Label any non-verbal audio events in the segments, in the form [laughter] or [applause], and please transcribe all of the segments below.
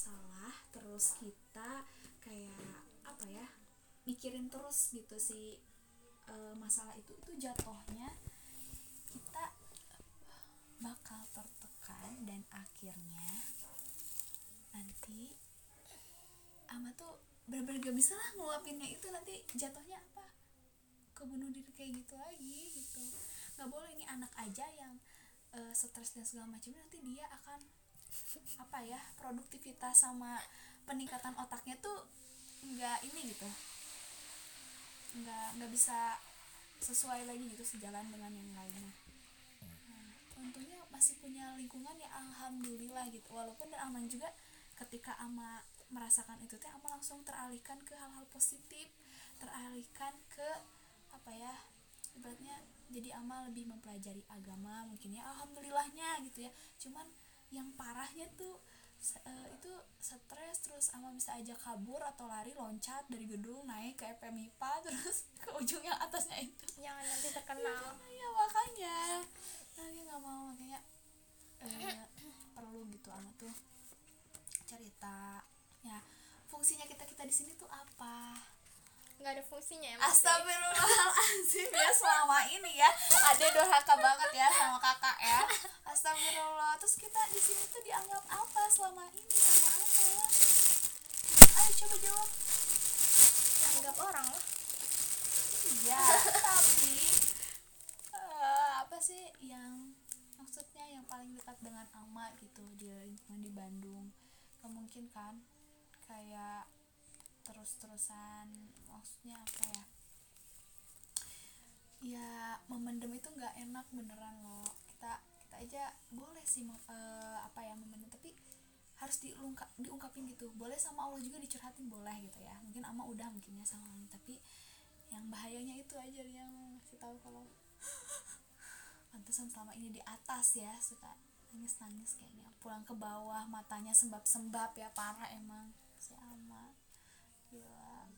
masalah terus kita kayak apa ya mikirin terus gitu si e, masalah itu itu jatuhnya kita bakal tertekan dan akhirnya nanti ama tuh benar-benar gak bisa lah ngeluapinnya itu nanti jatuhnya apa? Ke bunuh diri kayak gitu lagi gitu. Nggak boleh ini anak aja yang uh, stres dan segala macam nanti dia akan apa ya produktivitas sama peningkatan otaknya tuh nggak ini gitu. Nggak nggak bisa sesuai lagi gitu sejalan dengan yang lainnya. Nah, untungnya masih punya lingkungan ya alhamdulillah gitu. Walaupun dan aman juga ketika ama merasakan itu teh ama langsung teralihkan ke hal-hal positif teralihkan ke apa ya ibaratnya jadi ama lebih mempelajari agama mungkin ya alhamdulillahnya gitu ya. Cuman yang parahnya tuh uh, itu stres terus ama bisa aja kabur atau lari loncat dari gedung naik ke FMIPA [laughs] terus ke ujung yang atasnya itu. Jangan nanti terkenal. ya, ya makanya nanti nggak mau makanya uh, perlu gitu ama tuh cerita. Ya fungsinya kita kita di sini tuh apa nggak ada fungsinya ya Astagfirullahaladzim ya selama ini ya. Ada durhaka banget ya sama kakak ya. Astagfirullah terus kita di sini tuh dianggap apa selama ini sama apa? Ayo coba jawab. Dianggap orang loh iya tapi uh, apa sih yang maksudnya yang paling dekat dengan ama gitu di lingkungan di Bandung. Mungkin kan kayak terus-terusan maksudnya apa ya? Ya memendam itu nggak enak beneran loh. Kita kita aja boleh sih uh, apa ya memendam tapi harus diungkap diungkapin gitu. Boleh sama Allah juga dicurhatin boleh gitu ya. Mungkin ama udah mungkinnya sama Allah tapi yang bahayanya itu aja yang ngasih tahu kalau pantesan selama ini di atas ya suka nangis nangis kayaknya. Pulang ke bawah matanya sembab sembab ya parah emang si ama gila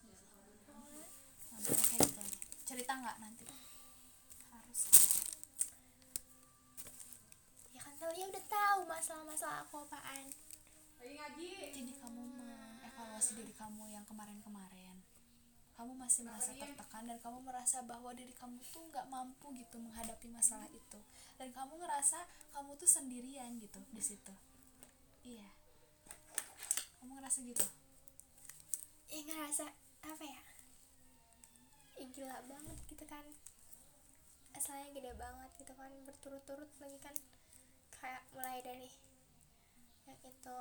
nah, kayak gitu cerita nggak nanti? Harus. Ya kan ya udah tahu masalah-masalah aku apaan. Lagi ngaji. Jadi kamu mengevaluasi diri kamu yang kemarin-kemarin. Kamu masih merasa tertekan dan kamu merasa bahwa diri kamu tuh nggak mampu gitu menghadapi masalah itu. Dan kamu ngerasa kamu tuh sendirian gitu di situ. Iya. Kamu ngerasa gitu? Ya ngerasa apa ya ya gila banget gitu kan asalnya gede banget gitu kan berturut-turut lagi kan kayak mulai dari yang itu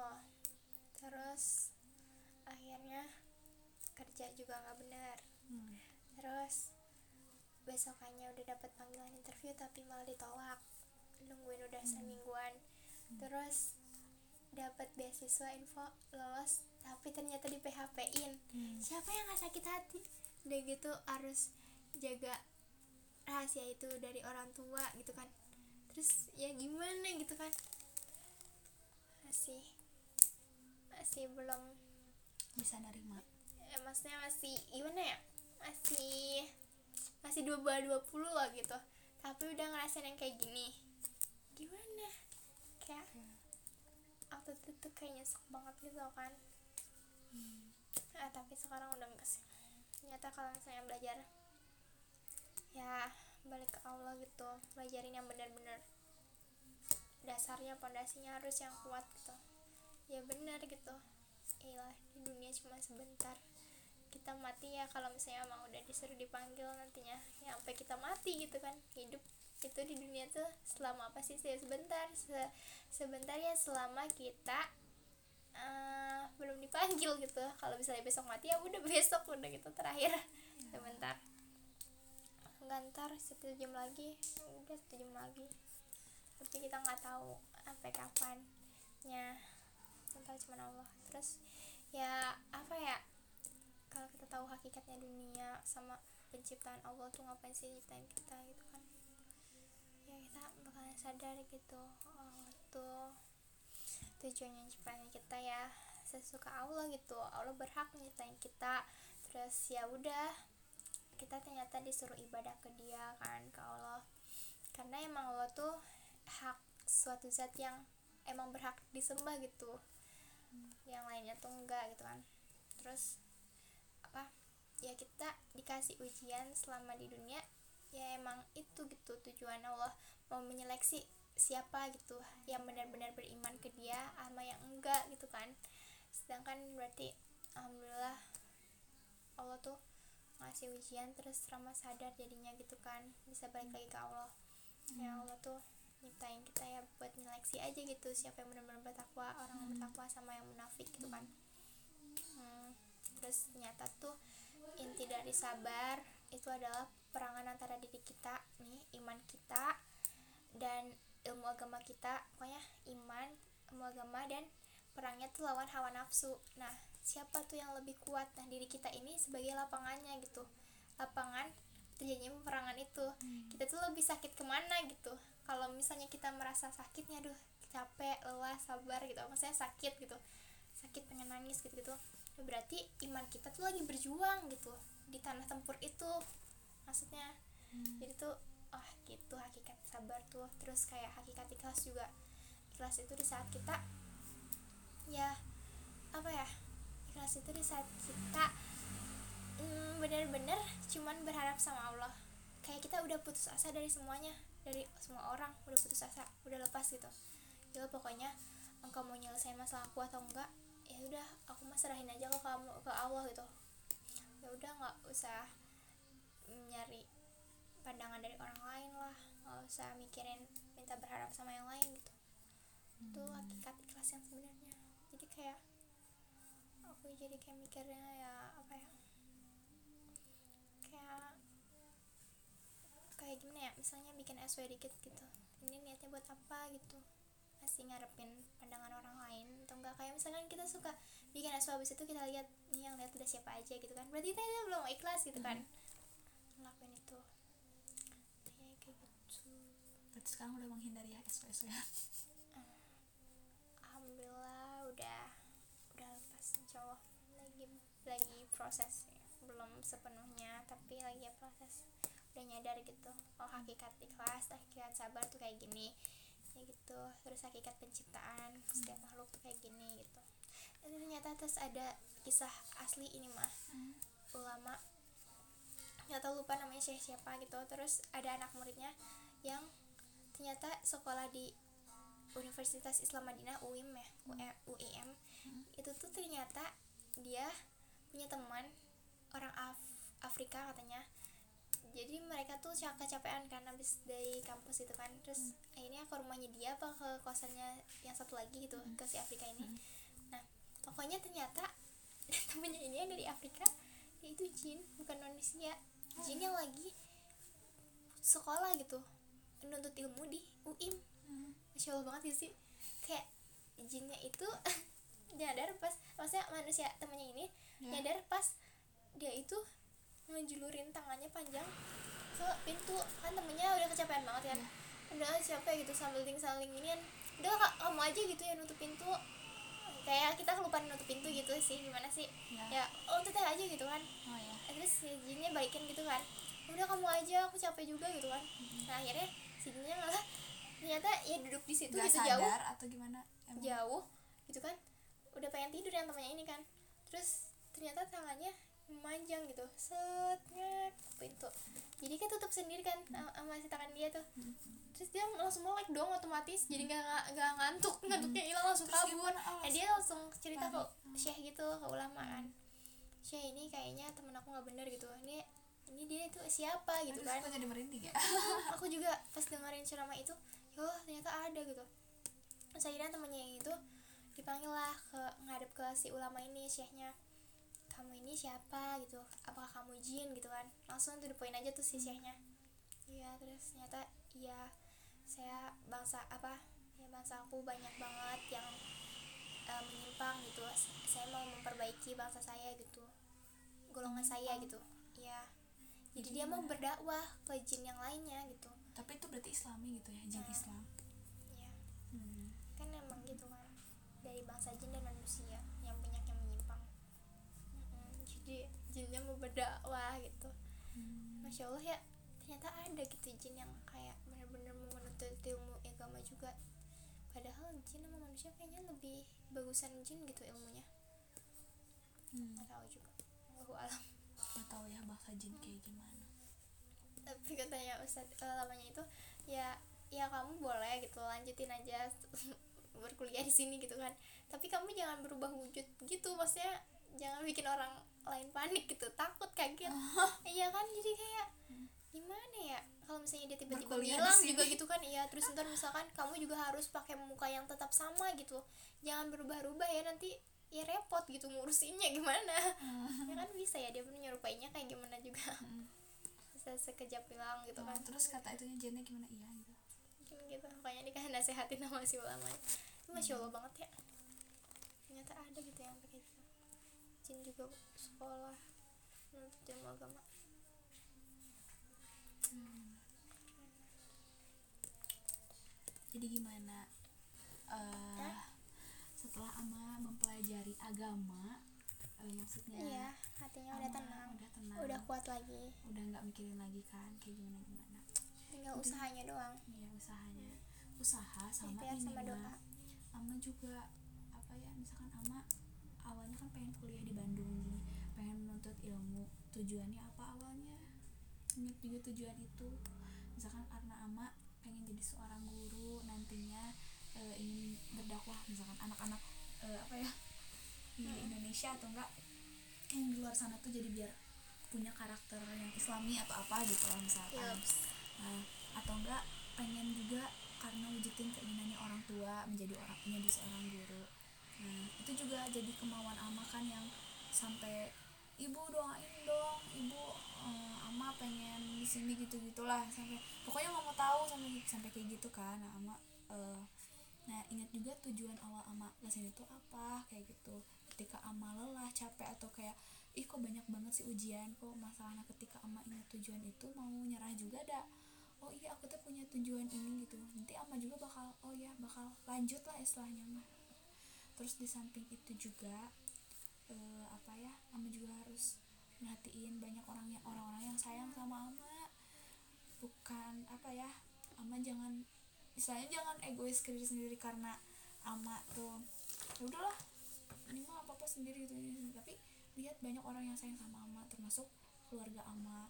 terus akhirnya kerja juga nggak benar hmm. terus besokannya udah dapat panggilan interview tapi malah ditolak nungguin udah hmm. semingguan hmm. terus dapat beasiswa info lolos tapi ternyata di PHP in hmm. siapa yang nggak sakit hati udah gitu harus jaga rahasia itu dari orang tua gitu kan. Terus ya gimana gitu kan? Masih masih belum bisa nerima. Ya, maksudnya masih gimana ya? Masih masih dua bulan dua puluh lah gitu. Tapi udah ngerasain yang kayak gini. Gimana? Kayak hmm. waktu itu tuh kayak nyesek banget gitu kan. Hmm. nah, tapi sekarang udah enggak sih ternyata kalau misalnya belajar ya balik ke Allah gitu. Belajarin yang benar-benar dasarnya pondasinya harus yang kuat gitu. Ya benar gitu. Iyalah di dunia cuma sebentar. Kita mati ya kalau misalnya emang udah disuruh dipanggil nantinya. Ya sampai kita mati gitu kan. Hidup itu di dunia tuh selama apa sih? Sebentar. Se sebentar ya selama kita uh, belum dipanggil gitu. Kalau misalnya besok mati ya udah besok udah gitu terakhir. Ya. ngantar satu jam lagi. Udah satu jam lagi. Tapi kita nggak tahu sampai kapan ya tahu cuma Allah. Terus ya apa ya? Kalau kita tahu hakikatnya dunia sama penciptaan Allah tuh ngapain sih nyiptain kita gitu kan? Ya kita bakalan sadar gitu oh tuh tujuannya nyiptain kita ya sesuka Allah gitu. Allah berhak nyiptain kita. Terus ya udah kita ternyata disuruh ibadah ke dia kan ke Allah. Karena emang Allah tuh hak suatu zat yang emang berhak disembah gitu. Yang lainnya tuh enggak gitu kan. Terus apa ya kita dikasih ujian selama di dunia ya emang itu gitu tujuan Allah. Mau menyeleksi siapa gitu yang benar-benar beriman ke dia sama yang enggak gitu kan sedangkan berarti alhamdulillah Allah tuh ngasih ujian terus Rama sadar jadinya gitu kan. Bisa balik lagi ke Allah. Ya Allah tuh nyiptain kita ya buat nyeleksi aja gitu siapa yang benar-benar bertakwa orang yang bertakwa sama yang munafik gitu kan. Hmm, terus ternyata tuh inti dari sabar itu adalah perangan antara diri kita nih iman kita dan ilmu agama kita. Pokoknya iman ilmu agama dan perangnya tuh lawan hawa nafsu. Nah siapa tuh yang lebih kuat? Nah diri kita ini sebagai lapangannya gitu. Lapangan terjadinya peperangan itu. Kita tuh lebih sakit ke mana gitu? Kalau misalnya kita merasa sakitnya aduh capek lelah sabar gitu. Maksudnya sakit gitu. Sakit pengen nangis gitu gitu. Berarti iman kita tuh lagi berjuang gitu di tanah tempur itu maksudnya. Jadi tuh oh gitu hakikat sabar tuh. Terus kayak hakikat ikhlas juga. Ikhlas itu di saat kita ya apa ya? Ikhlas itu di saat kita mm, bener-bener cuman berharap sama Allah. Kayak kita udah putus asa dari semuanya dari semua orang udah putus asa udah lepas gitu. Ya pokoknya engkau mau nyelesain masalah aku atau enggak ya udah aku mah serahin aja ke kamu ke Allah gitu. Ya udah nggak usah nyari pandangan dari orang lain lah nggak usah mikirin minta berharap sama yang lain gitu. Itu hakikat ikhlas yang sebenarnya jadi kayak aku jadi kayak mikirnya ya apa ya kayak kayak gimana ya misalnya bikin SW dikit gitu ini niatnya buat apa gitu masih ngarepin pandangan orang lain atau enggak kayak misalkan kita suka bikin SW habis itu kita lihat nih yang lihat udah siapa aja gitu kan berarti kita itu belum ikhlas gitu kan ngelakuin itu. Ya kayak gitu. Berarti sekarang udah menghindari ya SW ya alhamdulillah udah udah lepas insya Allah lagi lagi proses belum sepenuhnya tapi lagi ya proses. Udah nyadar gitu oh hakikat ikhlas hakikat sabar tuh kayak gini. Ya gitu. Terus hakikat penciptaan setiap makhluk tuh kayak gini gitu. Dan ternyata terus ada kisah asli ini mah ulama nggak tahu lupa namanya syekh siapa gitu. Terus ada anak muridnya yang ternyata sekolah di Universitas Islam Madinah UIM ya UIM, UIM itu tuh ternyata dia punya teman orang Af Afrika katanya. Jadi mereka tuh kecapean kan habis dari kampus itu kan. Terus akhirnya ke rumahnya dia apa ke kosannya yang satu lagi gitu ke si Afrika ini. Nah pokoknya ternyata [laughs] temennya ini yang dari Afrika dia itu jin bukan manusia. Jin yang lagi sekolah gitu menuntut ilmu di UIM masya allah banget sih. Kayak jinnya itu [laughs] nyadar pas maksudnya manusia temennya ini Ya. nyadar pas dia itu ngejulurin tangannya panjang ke pintu. Kan temennya udah kecapean banget kan? Udah capek gitu sambil ting saling ini kan. Udah kak kamu aja gitu ya nutup pintu. Kayak kita kelupaan nutup pintu gitu sih gimana sih? Ya. ya oh tutup aja gitu kan. Oh ya. Terus si jinnya balikin gitu kan. Udah kamu aja aku capek juga gitu kan. Nah akhirnya si jinnya malah ternyata ya duduk di situ gitu jauh. sadar atau gimana? Emang? Jauh gitu kan udah pengen tidur yang temannya ini kan. Terus ternyata tangannya memanjang gitu. Setnya pintu. Jadi kan tutup sendiri kan sama- si tangan dia tuh. Terus dia langsung melek dong otomatis. Jadi nggak nggak- ngantuk. Ngantuknya hilang langsung Terus kabur. nah dia langsung cerita ke syekh gitu ke ulama kan. Syekh ini kayaknya temen aku nggak bener gitu. Ini ini dia itu siapa? gitu terus kan. kok jadi merinding ya? [laughs] Aku juga pas dengerin ceramah itu yo ternyata ada gitu. Terus akhirnya temennya yang itu dipanggil lah ke ngadep ke si ulama ini syekhnya. Kamu ini siapa? gitu. Apakah kamu jin? gitu kan. Langsung tuh poin aja tuh si syekhnya. Iya terus ternyata iya saya bangsa apa ya bangsa aku banyak banget yang eh, menyimpang gitu. Saya mau memperbaiki bangsa saya gitu. Golongan saya gitu. Iya. Jadi dia mau berdakwah ke jin yang lainnya gitu. Tapi itu berarti islami gitu ya jin Nah. Islam ya hmm. kan emang gitu kan dari bangsa jin dan manusia yang banyak yang menyimpang. Jadi jinnya mau berdakwah gitu. Hmm. masya allah ya ternyata ada gitu jin yang kayak bener-bener mau menuntut ilmu agama juga. Padahal jin sama manusia kayaknya lebih bagusan jin gitu ilmunya. Hmm. nggak tahu juga. Aku alam. Nggak tahu ya bahasa jin kayak gimana. Tapi katanya Ustadz uh, lamanya itu ya ya kamu boleh gitu lanjutin aja [laughs] berkuliah di sini gitu kan. Tapi kamu jangan berubah wujud gitu maksudnya jangan bikin orang lain panik gitu takut kaget. [laughs] Iya kan jadi kayak gimana ya? Kalau misalnya dia tiba-tiba sini. juga gitu kan iya terus ntar misalkan kamu juga harus pakai muka yang tetap sama gitu. Jangan berubah-ubah ya nanti ya repot gitu ngurusinnya [laughs] gimana? [laughs] Ya kan bisa ya dia pun nyerupainya kayak gimana juga. Bisa sekejap bilang gitu kan. Oh, terus kata itunya jinnya gimana? Iya gitu. Gitu makanya dikasih nasehatin sama si ulama. Ini masya allah banget ya. Ternyata ada gitu yang pakai gitu. Jin juga sekolah menuntut ilmu agama. Jadi gimana? Eh Hah? setelah ama mempelajari agama eh, maksudnya iya hatinya udah tenang. udah tenang. Udah kuat lagi. Udah nggak mikirin lagi kan kayak gimana gimana tinggal usahanya doang. Iya usahanya. Usaha sama ikhtiar ini sama doa. Ama juga apa ya misalkan ama awalnya kan pengen kuliah di Bandung nih pengen menuntut ilmu. Tujuannya apa awalnya? Ingat juga tujuan itu. Misalkan karena ama pengen jadi seorang guru nantinya eh, ingin berdakwah misalkan anak-anak eh, apa ya di Indonesia atau enggak yang di luar sana tuh jadi biar punya karakter yang islami atau apa gitu lah misalkan. Yups. Nah, atau enggak pengen juga karena wujudin keinginannya orang tua menjadi orang menjadi seorang guru. Nah itu juga jadi kemauan ama kan yang sampai ibu doain dong ibu eh, ama pengen di sini gitu gitulah sampai pokoknya nggak mau tahu sampai sampai kayak gitu kan. Nah ama eh, nah ingat juga tujuan awal ama ke sini tuh apa kayak gitu. Ketika ama lelah capek atau kayak ih kok banyak banget sih ujian kok masalahnya ketika ama ingat tujuan itu mau nyerah juga dah oh iya aku tuh punya tujuan ini gitu. Nanti ama juga bakal oh ya bakal lanjut lah istilahnya mah terus di samping itu juga eh, apa ya ama juga harus merhatiin banyak orang yang orang-orang yang sayang sama ama bukan apa ya ama jangan istilahnya jangan egois ke diri sendiri karena ama tuh "Ya udahlah ini mah apa apa sendiri gitu. Tapi lihat banyak orang yang sayang sama ama termasuk keluarga ama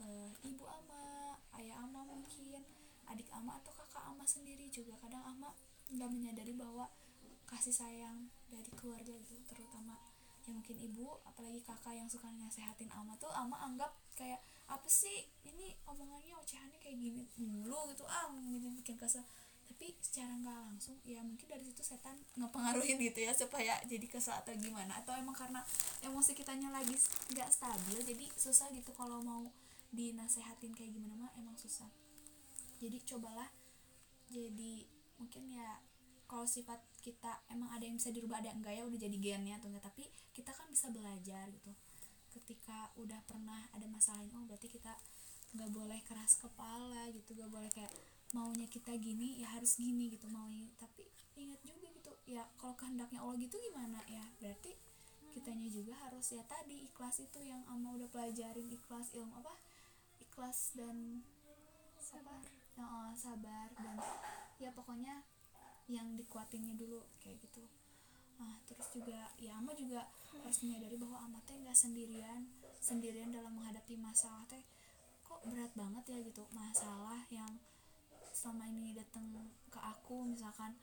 eh, ibu ama ayah ama mungkin adik ama atau kakak ama sendiri juga. Kadang ama nggak menyadari bahwa kasih sayang dari keluarga gitu terutama ya mungkin ibu apalagi kakak yang suka nasehatin ama tuh ama anggap kayak apa sih? Ini omongannya ocehannya kayak gini dulu gitu. Ah gitu bikin kesel. Tapi secara nggak langsung ya mungkin dari situ setan ngepengaruhin gitu ya supaya jadi kesel atau gimana. Atau emang karena emosi kitanya lagi nggak stabil jadi susah gitu kalau mau dinasehatin kayak gimana mah emang susah. Jadi cobalah jadi mungkin ya kalau sifat kita emang ada yang bisa dirubah ada enggak ya udah jadi gennya atau enggak. Tapi kita kan bisa belajar gitu. Ketika udah pernah ada masalah oh berarti kita nggak boleh keras kepala gitu nggak boleh kayak maunya kita gini ya harus gini gitu maunya. Tapi ingat juga gitu ya kalau kehendaknya Allah gitu gimana ya? Berarti kitanya juga harus ya tadi ikhlas itu yang ama udah pelajarin ikhlas ilmu apa ikhlas dan sabar. Ya, sabar dan ya pokoknya yang dikuatinnya dulu kayak gitu. Nah terus juga ya ama juga harus menyadari bahwa ama teh nggak sendirian sendirian dalam menghadapi masalah teh. Kok berat banget ya gitu masalah yang selama ini datang ke aku misalkan.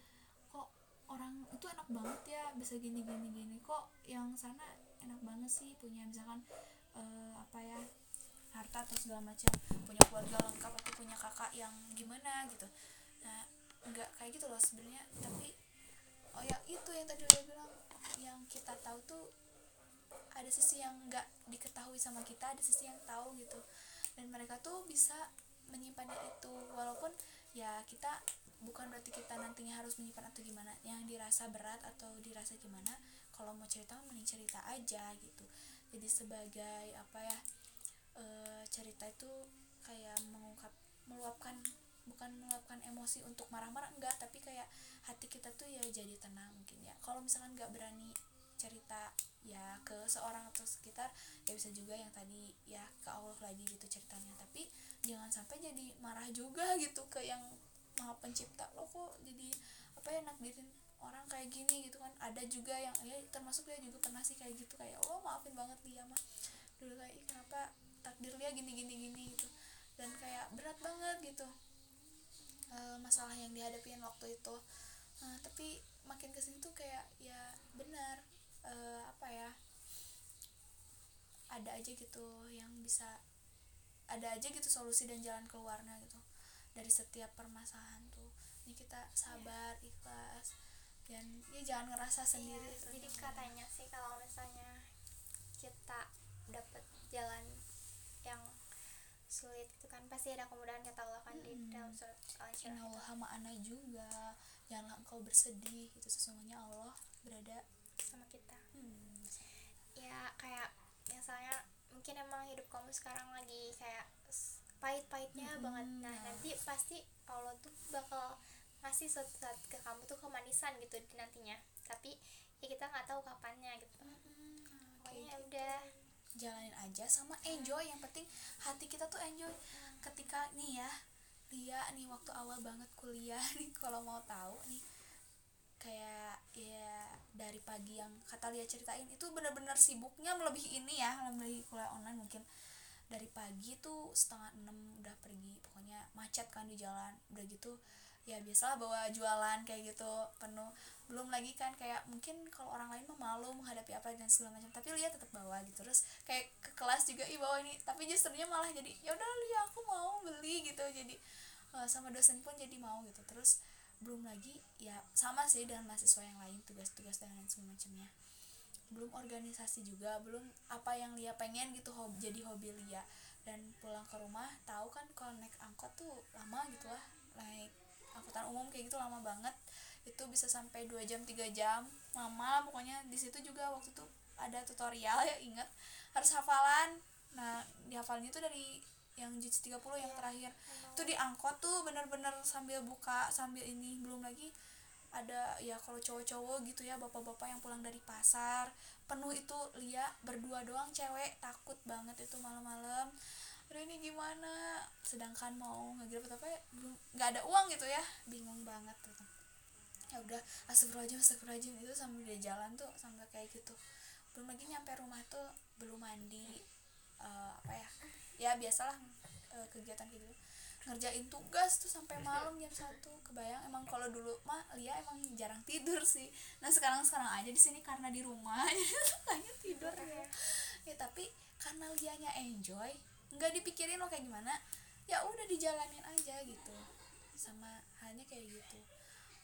Kok orang itu enak banget ya bisa gini gini gini. Kok yang sana enak banget sih punya misalkan eh, apa ya harta atau segala macam punya keluarga lengkap atau punya kakak yang gimana gitu. Nah nggak kayak gitu loh sebenarnya tapi oh ya itu yang tadi udah bilang yang kita tahu tuh ada sisi yang nggak diketahui sama kita ada sisi yang tahu gitu. Dan mereka tuh bisa menyimpannya itu walaupun ya kita bukan berarti kita nantinya harus menyimpan atau gimana. Yang dirasa berat atau dirasa gimana kalau mau cerita mending cerita aja gitu. Jadi sebagai apa ya eh, cerita itu kayak mengungkap meluapkan bukan meluapkan emosi untuk marah-marah enggak tapi kayak hati kita tuh ya jadi tenang mungkin ya. Kalau misalkan nggak berani cerita ya ke seorang atau sekitar ya bisa juga yang tadi ya ke Allah lagi gitu ceritanya. Tapi jangan sampai jadi marah juga gitu ke yang maha pencipta. Lo kok jadi apa ya nakdirin orang kayak gini gitu kan? Ada juga yang ya termasuk dia juga pernah sih kayak gitu kayak oh maafin banget dia mah dulu kayak kenapa takdir dia gini gini gini gitu. Dan kayak berat banget gitu e, masalah yang dihadapin waktu itu. Nah, tapi makin ke sini tuh kayak ya benar e, apa ya ada aja gitu yang bisa ada aja gitu solusi dan jalan keluarnya gitu dari setiap permasalahan tuh. Ini kita sabar ikhlas dan ya jangan ngerasa sendiri. Iya, jadi katanya sih kalau misalnya kita dapat jalan yang sulit itu kan pasti ada kemudahan kata Allah kan di dalam surat Al-Insyirah. Innallaha ma'ana juga. Janganlah engkau bersedih itu sesungguhnya Allah berada sama kita. Hmm, ya kayak misalnya mungkin emang hidup kamu sekarang lagi kayak pahit-pahitnya banget. Nah nanti pasti Allah tuh bakal ngasih suatu saat ke kamu tuh kemanisan gitu di nantinya. Tapi ya kita nggak tahu kapannya gitu. Pokoknya ya udah jalanin aja sama enjoy. Yang penting hati kita tuh enjoy. Ketika nih ya Lia nih waktu awal banget kuliah [laughs] nih kalau mau tahu nih kayak ya dari pagi yang kata Lia ceritain itu bener-bener sibuknya melebihi ini ya melebihi kuliah online mungkin. Dari pagi tuh setengah enam udah pergi pokoknya macet kan di jalan udah gitu ya biasalah bawa jualan kayak gitu penuh. Belum lagi kan kayak mungkin kalau orang lain mah malu menghadapi apa dan segala macam tapi Lia tetap bawa gitu. Terus kayak ke kelas juga ih bawa ini. Tapi justrunya malah jadi ya udah Lia aku mau beli gitu. Jadi eh, sama dosen pun jadi mau gitu. Terus belum lagi ya sama sih dengan mahasiswa yang lain tugas-tugas dan lain semacamnya. Belum organisasi juga belum apa yang Lia pengen gitu hobi, jadi hobi Lia. Dan pulang ke rumah tahu kan kalau naik angkot tuh lama gitu lah naik angkutan umum kayak gitu lama banget. Itu bisa sampai 2 jam 3 jam. Lama pokoknya. Di situ juga waktu itu ada tutorial [laughs] ya inget harus hafalan. Nah dihafalnya itu dari yang juz 30 yang Iya, terakhir. itu di angkot tuh bener-bener sambil buka sambil ini belum lagi ada ya kalau cowok-cowok gitu ya bapak-bapak yang pulang dari pasar penuh itu Lia berdua doang cewek takut banget itu malam-malam ini gimana? Sedangkan mau ngegrab apa ya belum nggak ada uang gitu ya. Bingung banget gitu. Ya udah astagfirullahaladzim astagfirullahaladzim. Itu sambil dia jalan tuh sampai kayak gitu. Belum lagi nyampe rumah tuh belum mandi eh, apa ya ya biasalah eh, kegiatan gitu. Ngerjain tugas tuh sampai malam jam satu kebayang? Emang kalau dulu mah Lia emang jarang tidur sih. Nah sekarang sekarang aja di sini karena di rumah [laughs] sukanya tidur ya. ya tapi karena Lianya enjoy nggak dipikirin lo kayak gimana ya udah dijalanin aja gitu. Sama halnya kayak gitu.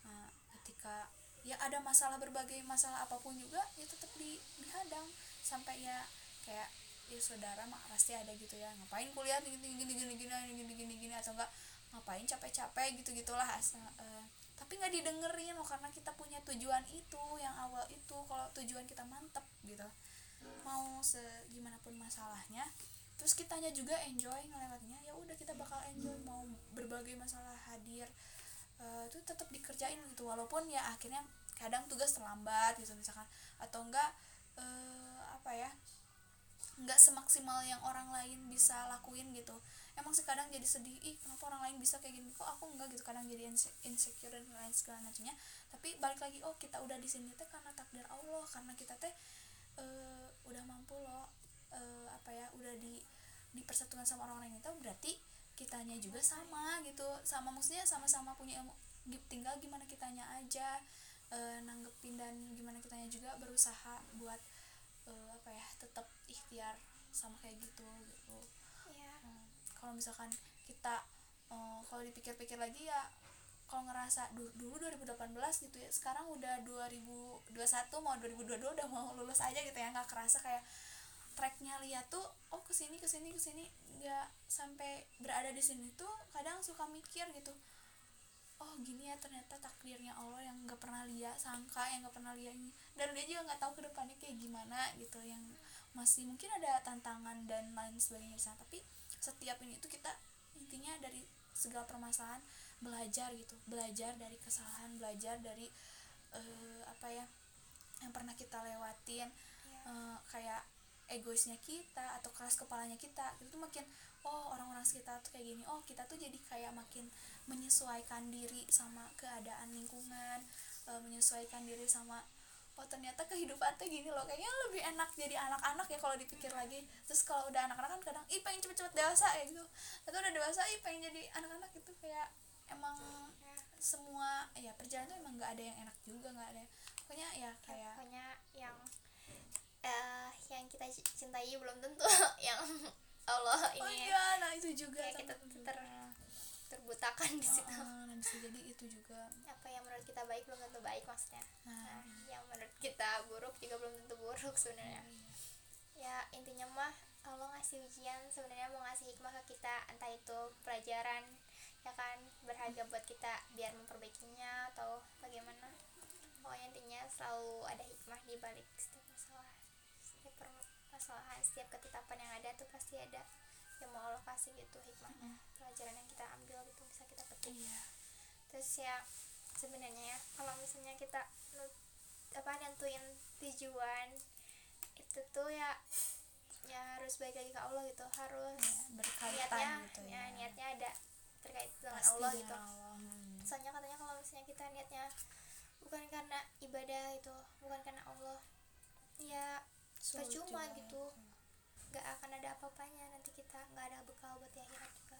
Nah, ketika ya ada masalah berbagai masalah apa pun juga ya tetap di dihadang. Sampai ya kayak ya saudara mah pasti ada gitu ya ngapain kuliah gini gini gini gini gini gini gini atau enggak ngapain capek-capek gitu gitulah asal uh, eh, eh. tapi nggak didengerin loh karena kita punya tujuan itu yang awal itu kalau tujuan kita mantep gitu. Mau segimana pun masalahnya terus kitanya juga enjoy ngelewatnya ya udah kita bakal enjoy mau berbagai masalah hadir eh, itu tetap dikerjain gitu. Walaupun ya akhirnya kadang tugas terlambat gitu misalkan. Atau enggak eh, apa ya nggak semaksimal yang orang lain bisa lakuin gitu. Emang sih kadang jadi sedih ih kenapa orang lain bisa kayak gini? Kok aku enggak? gitu. Kadang jadi inse- insecure dan lain segala macamnya. Tapi balik lagi oh kita udah di sini teh karena takdir Allah. Karena kita teh eh, udah mampu loh eh, apa ya udah di dipersatukan sama orang lain itu berarti kitanya juga sama gitu sama maksudnya sama-sama punya ilmu tinggal gimana kitanya aja eh, nanggepin dan gimana kitanya juga berusaha buat eh, apa ya tetap ikhtiar sama kayak gitu gitu Iya. Hmm, kalau misalkan kita eh, kalau dipikir-pikir lagi ya kalau ngerasa du- dulu 2018 gitu ya sekarang udah 2021 mau 2022 udah mau lulus aja gitu ya nggak kerasa kayak tracknya lihat tuh oh ke sini ke sini ke sini nggak sampai berada di sini tuh kadang suka mikir gitu. Oh gini ya ternyata takdirnya Allah yang nggak pernah lihat sangka yang nggak pernah lihat ini. Dan dia juga nggak tahu ke depannya kayak gimana gitu yang masih mungkin ada tantangan dan lain sebagainya di sana. Tapi setiap ini tuh kita intinya dari segala permasalahan belajar gitu. Belajar dari kesalahan belajar dari eh, apa ya yang pernah kita lewatin. Iya. eh, kayak egoisnya kita atau keras kepalanya kita itu tuh makin oh orang-orang sekitar tuh kayak gini oh kita tuh jadi kayak makin menyesuaikan diri sama keadaan lingkungan uh, menyesuaikan diri sama oh ternyata kehidupan teh gini loh kayaknya lebih enak jadi anak-anak ya kalau dipikir lagi. Terus kalau udah anak-anak kan kadang ih pengen cepet-cepet dewasa ya gitu. Atau udah dewasa ih pengen jadi anak-anak gitu kayak emang semua ya perjalanan tuh emang nggak ada yang enak juga nggak ada pokoknya ya kayak pokoknya yang uh, yang kita cintai belum tentu [laughs] yang Allah ini oh iya nah itu juga ya, kita ter terbutakan di situ. Uh, nah bisa jadi itu juga. Apa yang menurut kita baik belum tentu baik maksudnya. Nah, nah yang menurut kita buruk juga belum tentu buruk sebenarnya. Iya. ya intinya mah Allah ngasih ujian sebenarnya mau ngasih hikmah ke kita entah itu pelajaran ya kan berharga buat kita biar memperbaikinya atau bagaimana. Pokoknya intinya selalu ada hikmah di balik setiap permasalahan setiap ketetapan yang ada tuh pasti ada yang mau Allah kasih gitu hikmahnya pelajaran yang kita ambil gitu bisa kita petik iya. terus ya sebenarnya ya kalau misalnya kita apa nentuin tujuan itu tuh ya ya harus baik lagi ke Allah gitu harus ya, niatnya gitu ya. ya niatnya ada terkait dengan Pasti Allah gitu Allah. Hmm. soalnya katanya kalau misalnya kita niatnya bukan karena ibadah itu bukan karena Allah ya percuma gitu nggak akan ada apa-apanya nanti kita nggak ada bekal buat di akhirat juga.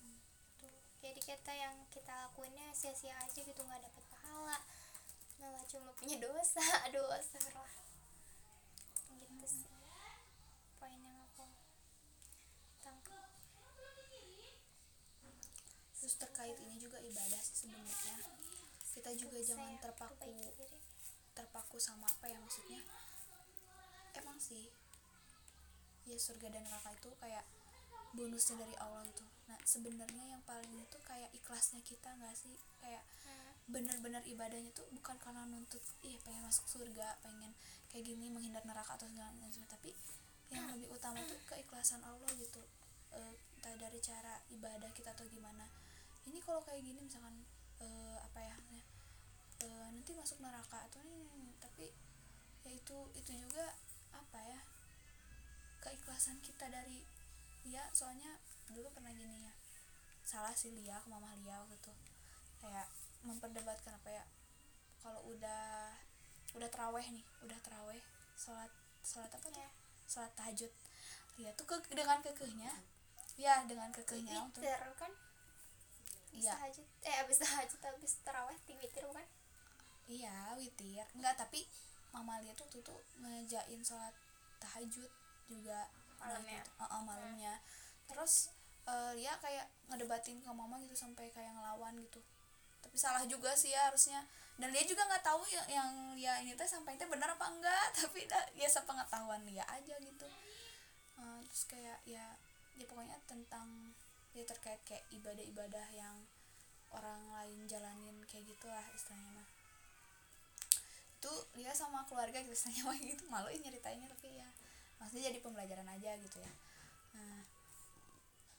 Hmm. tuh jadi kita yang kita lakuinnya sia-sia aja gitu nggak dapat pahala. Malah cuma punya dosa [laughs] aduh astagfirullah. Gitu sih poin yang aku tangkap. Terus terkait ini juga ibadah sih sebenarnya. Kita juga jangan terpaku terpaku sama apa ya maksudnya. Emang sih ya surga dan neraka itu kayak bonusnya dari Allah gitu nah sebenarnya yang paling itu kayak ikhlasnya kita nggak sih? Kayak hmm. benar-benar ibadahnya tuh bukan karena nuntut ih pengen masuk surga pengen kayak gini menghindar neraka atau segala macam tapi yang lebih utama tuh keikhlasan Allah gitu. E, entah dari cara ibadah kita atau gimana. Ini kalau kayak gini misalkan e, apa ya e, nanti masuk neraka atau ini tapi ya itu itu juga apa ya keikhlasan kita dari ya soalnya dulu pernah gini ya salah sih Lia ke mama Lia gitu kayak memperdebatkan apa ya kalau udah udah teraweh nih udah teraweh sholat sholat apa tuh sholat tahajud. Lia tuh ke dengan kekehnya ya dengan kekehnya tuh kan? Iya. Tahajud. Eh abis tahajud abis teraweh witir bukan? Iya witir. Enggak tapi mama Lia tuh tuh, tuh ngejain sholat tahajud juga malamnya gitu. uh, uh, malamnya. Terus uh, ya kayak ngedebatin ke mama gitu sampai kayak ngelawan gitu. Tapi salah juga sih ya harusnya. Dan dia juga nggak tahu yang yang ya ini teh sampai teh benar apa enggak. [laughs] Tapi dah, ya sepengetahuan dia aja gitu. Uh, terus kayak ya ya pokoknya tentang ya terkait kayak ibadah-ibadah yang orang lain jalanin kayak gitulah istilahnya mah. Itu dia sama keluarga gitu istilahnya gitu. Malu nyeritainnya tapi ya maksudnya jadi pembelajaran aja gitu ya. Nah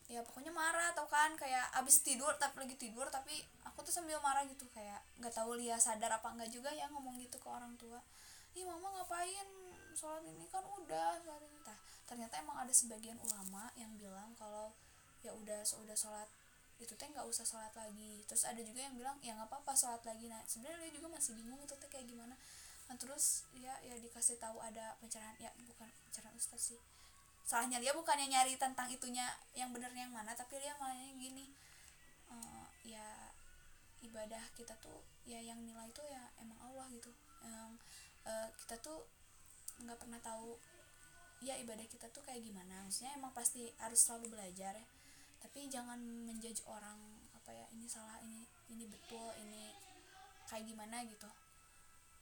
ya pokoknya marah tau kan kayak abis tidur tapi lagi tidur tapi aku tuh sambil marah gitu kayak nggak tahu Lia sadar apa enggak juga ya ngomong gitu ke orang tua. Ih mama ngapain sholat ini? Kan udah sholat ini. Tah, ternyata emang ada sebagian ulama yang bilang kalau ya udah udah sholat itu teh nggak usah sholat lagi. Terus ada juga yang bilang ya nggak apa-apa sholat lagi. Nah sebenarnya dia juga masih bingung itu teh kayak gimana. Nah terus ya ya dikasih tahu ada pencerahan ya pencerahan ustaz sih. Salahnya dia bukannya nyari tentang itunya yang benernya yang mana tapi dia malahnya gini uh, ya ibadah kita tuh ya yang nilai itu ya emang Allah gitu. Yang uh, kita tuh nggak pernah tahu ya ibadah kita tuh kayak gimana. Maksudnya emang pasti harus selalu belajar ya. Tapi jangan menjudge orang apa ya ini salah ini ini betul ini kayak gimana gitu.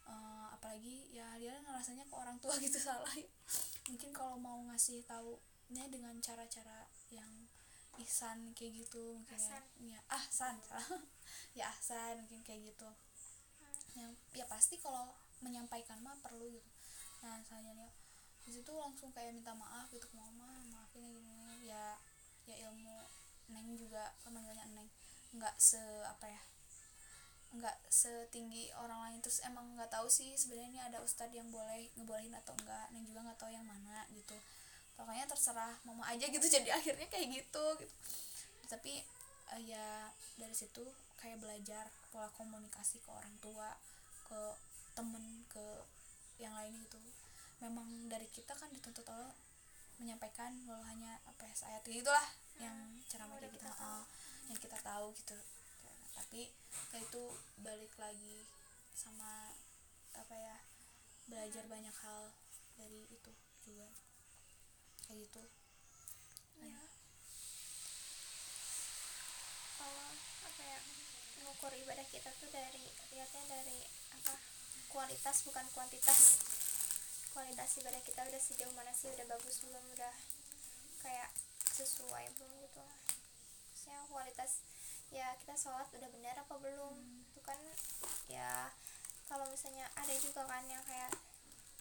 Uh, apalagi ya dia ngerasanya ke orang tua gitu [laughs] salah. ya. Mungkin kalau mau ngasih tahu nya dengan cara-cara yang ihsan kayak gitu mungkin ya, ya ahsan. Salah [laughs] ya ahsan mungkin kayak gitu. Yang ya pasti kalau menyampaikan mah perlu gitu. Nah soalnya di situ langsung kayak minta maaf gitu ke mama maafin ya gini ya ya ilmu neng juga pemanggilannya neng. Nggak se apa ya nggak setinggi orang lain terus emang nggak tahu sih sebenarnya ini ada ustadz yang boleh ngebolehin atau enggak neng juga nggak tahu yang mana gitu. Pokoknya terserah mama aja gitu [laughs] jadi akhirnya kayak gitu gitu. Tapi uh, ya dari situ kayak belajar pola komunikasi ke orang tua ke temen ke yang lain gitu. Memang dari kita kan dituntut Allah menyampaikan walau hanya apa ya ayat itulah yang ceramah kayak gitu. uh, yang kita tahu gitu tapi itu balik lagi sama apa ya belajar banyak hal dari itu juga. Kayak gitu. Ya kalau apa ya mengukur ibadah kita tuh dari lihatnya dari apa kualitas bukan kuantitas. Kualitas ibadah kita udah sejauh mana sih udah bagus belum udah kayak sesuai belum gitu. Maksudnya kualitas ya kita sholat udah benar apa belum? Itu kan ya kalau misalnya ada juga kan yang kayak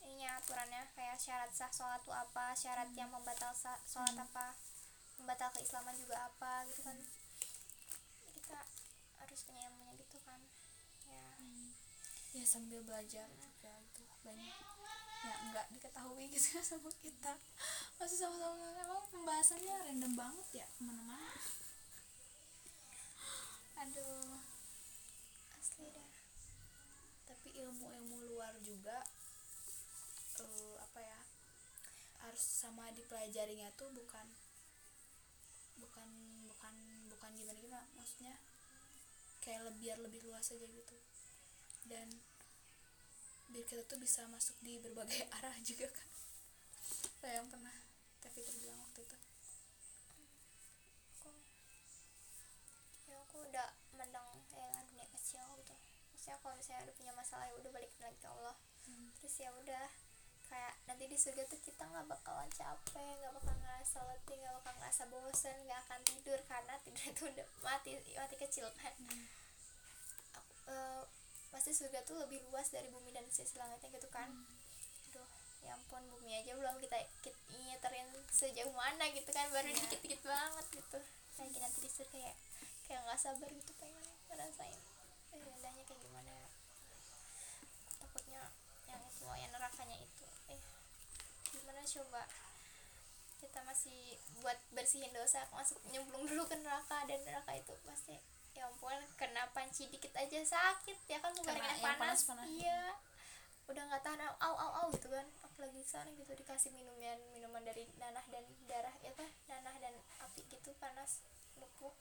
ininya aturannya kayak syarat sah sholat tuh apa syarat yang membatal sah, sholat apa membatal keislaman juga apa gitu kan. Kita harus punya ilmunya gitu kan ya. Ya sambil belajar juga itu banyak. Ya nggak diketahui gitu [laughs] sama kita. Masih sama-sama emang pembahasannya random banget ya ke mana-mana aduh asli dah tapi ilmu-ilmu luar juga eh, apa ya harus sama dipelajarinya tuh bukan bukan bukan bukan gimana gimana maksudnya kayak lebih biar lebih luas aja gitu. Dan biar kita tuh bisa masuk di berbagai [laughs] arah juga kan. Kayak yang pernah Tevi terbilang waktu itu udah mendang ya dunia kecil gitu. Maksudnya kalau misalnya udah punya masalah ya udah balik lagi ke Allah. Hmm. terus ya udah kayak nanti di surga tuh kita nggak bakalan capek nggak bakal ngerasa letih nggak bakal ngerasa bosen nggak akan tidur karena tidur itu udah mati mati kecil kan? Hmm. aku, eh, pasti surga tuh lebih luas dari bumi dan sisi langitnya gitu kan? Aduh ya ampun bumi aja belum kita, kita nyeterin sejauh mana gitu kan? Baru Iya. dikit-dikit banget gitu kayak nanti di surga kayak kayak nggak sabar gitu pengen ngerasain eh, indahnya kayak gimana. Ya takutnya yang itu yang nerakanya itu eh gimana coba? Kita masih buat bersihin dosa masuk nyemplung dulu ke neraka dan neraka itu pasti ya ampun kena panci dikit aja sakit ya kan? Bukan Kena yang panas, panas-panas. iya. Udah nggak tahan au au au gitu kan di sana gitu dikasih minuman minuman dari nanah dan darah ya kan nanah dan api gitu panas lumpuh.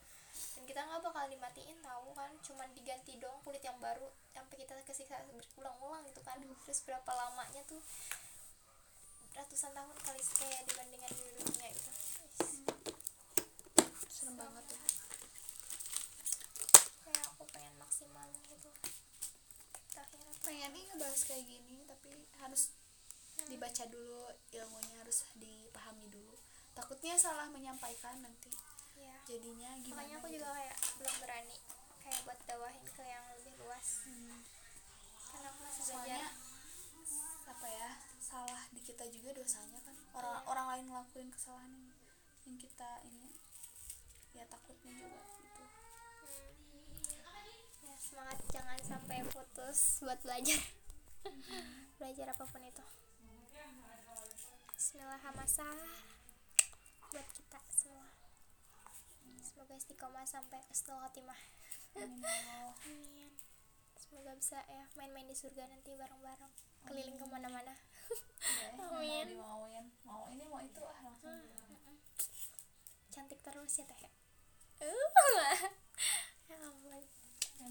Dan kita nggak bakal dimatiin tahu kan cuman diganti dong kulit yang baru sampai kita kesiksa berulang-ulang gitu kan. Terus berapa lamanya tuh ratusan tahun kali kayak dibandingkan di dunia gitu. Serem banget tuh. kayak aku pengen maksimal gitu. Akhirnya pengen nih ngebahas kayak gini tapi harus dibaca dulu ilmunya harus dipahami dulu. Takutnya salah menyampaikan nanti. Ya jadinya gimana makanya aku gitu. juga kayak belum berani kayak buat dawahin ke yang lebih luas. Hmm. karena aku masih soalnya belajar apa ya salah di kita juga dosanya kan. Orang orang lain ngelakuin kesalahan yang, yang kita ini. Ya takutnya juga gitu. Hmm. ya semangat jangan sampai putus buat belajar. [laughs] Belajar apa pun itu Bismillahirrahmanirrahim buat kita semua semoga istiqomah sampai husnul khotimah Amin ya. Amin. Semoga bisa ya main-main di surga nanti bareng-bareng keliling ke mana-mana. [laughs] Ya, yang Amin. mau mau ini mau itu ah langsung Cantik terus ya teh. ya. Uh, [laughs] ya ampun.